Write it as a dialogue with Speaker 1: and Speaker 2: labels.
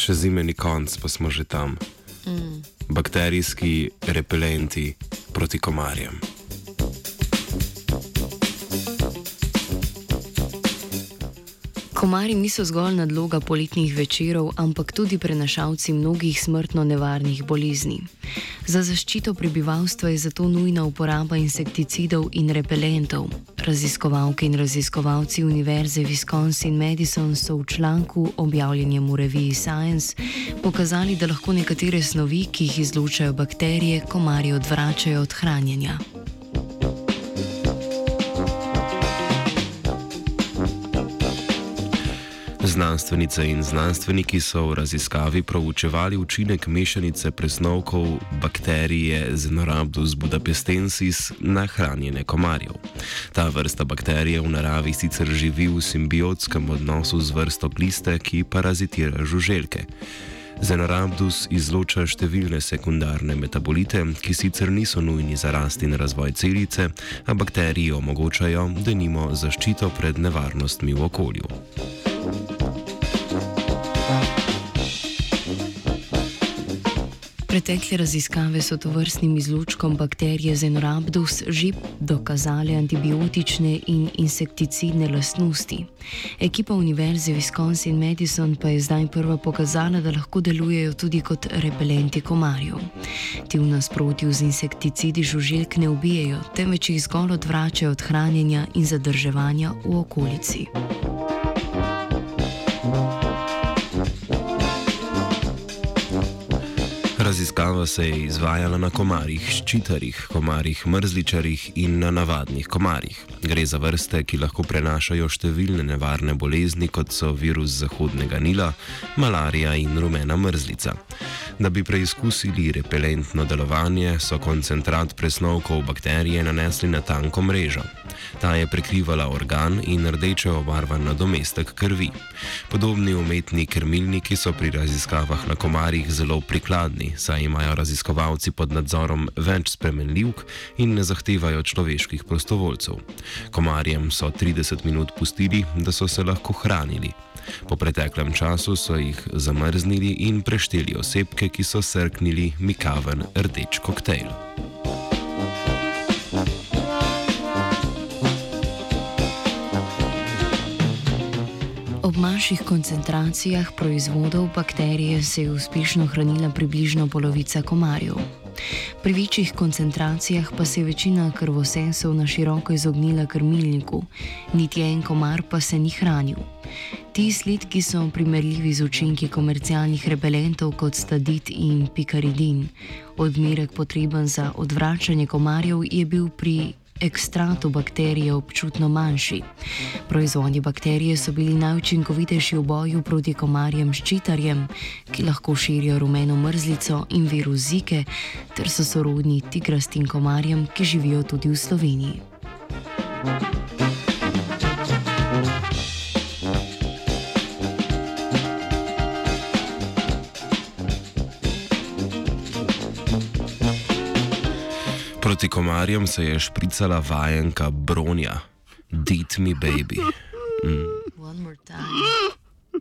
Speaker 1: še zime ni konc, pa smo že tam. Mm. Bakterijski repelenti proti komarjem.
Speaker 2: Komari niso zgolj nadloga poletnih večerov, ampak tudi prenašalci mnogih smrtno nevarnih bolezni. Za zaščito prebivalstva je zato nujna uporaba insekticidov in repelentov. Raziskovalke in raziskovalci Univerze Wisconsin-Madison so v članku, objavljenem v reviji Science, pokazali, da lahko nekatere snovi, ki jih izlučajo bakterije, komarje odvračajo od hranjenja.
Speaker 1: Znanstvenice in znanstveniki so v raziskavi proučevali učinek mešanice presnovkov bakterije Zenorhabdus budapestensis na hranjene komarjev. Ta vrsta bakterije v naravi sicer živi v simbiotskem odnosu z vrsto gliste, ki parazitira žuželke. Zenorhabdus izloča številne sekundarne metabolite, ki sicer niso nujni za rast in razvoj celice, a bakteriji omogočajo, da nimo zaščito pred nevarnostmi v okolju.
Speaker 2: Pretekle raziskave so to vrstnim izlučkom bakterije Zenorhabdus že dokazale antibiotične in insekticidne lastnosti. Ekipa Univerze Wisconsin-Madison pa je zdaj prva pokazala, da lahko delujejo tudi kot repelenti komarjev. Ti v nasprotju z insekticidi žuželk ne ubijajo, temveč jih zgolj odvračajo od hranjenja in zadrževanja v okolici.
Speaker 1: Raziskava se je izvajala na komarjih ščitarjih, komarjih mrzličarjih in na navadnih komarjih. Gre za vrste, ki lahko prenašajo številne nevarne bolezni, kot so virus Zahodnega Nila, malarija in rumena mrzlica. Da bi preizkusili repelentno delovanje, so koncentrat presnovkov bakterije nanesli na tanko mrežo. Ta je prekrivala organ in rdeče obarvan nadomestek krvi. Podobni umetni krmilniki so pri raziskavah na komarjih zelo prikladni, saj imajo raziskovalci pod nadzorom več spremenljivk in ne zahtevajo človeških prostovoljcev. Komarjem so 30 minut pustili, da so se lahko hranili. Po preteklem času so jih zamrznili in prešteli osebke, ki so srknili mikaven rdeč koktejl.
Speaker 2: Manjših koncentracijah proizvodov bakterije se je uspešno hranila približno polovica komarjev. Pri večjih koncentracijah pa se je večina krvosesov na široko izognila krmilniku, niti en komar pa se ni hranil. Ti izsledki so primerljivi z učinki komercialnih repelentov kot stadit in pikaridin. Odmerek potreben za odvračanje komarjev je bil pri ekstratu bakterije občutno manjši. Proizvodi bakterije so bili najučinkovitejši v boju proti komarjem ščitarjem, ki lahko širijo rumeno mrzlico in virus zike, ter so sorodni tigrastim komarjem, ki živijo tudi v Sloveniji.
Speaker 1: Proti komarjem se je špricala vajenka Bronja, Did me baby. Mm.
Speaker 2: One more time.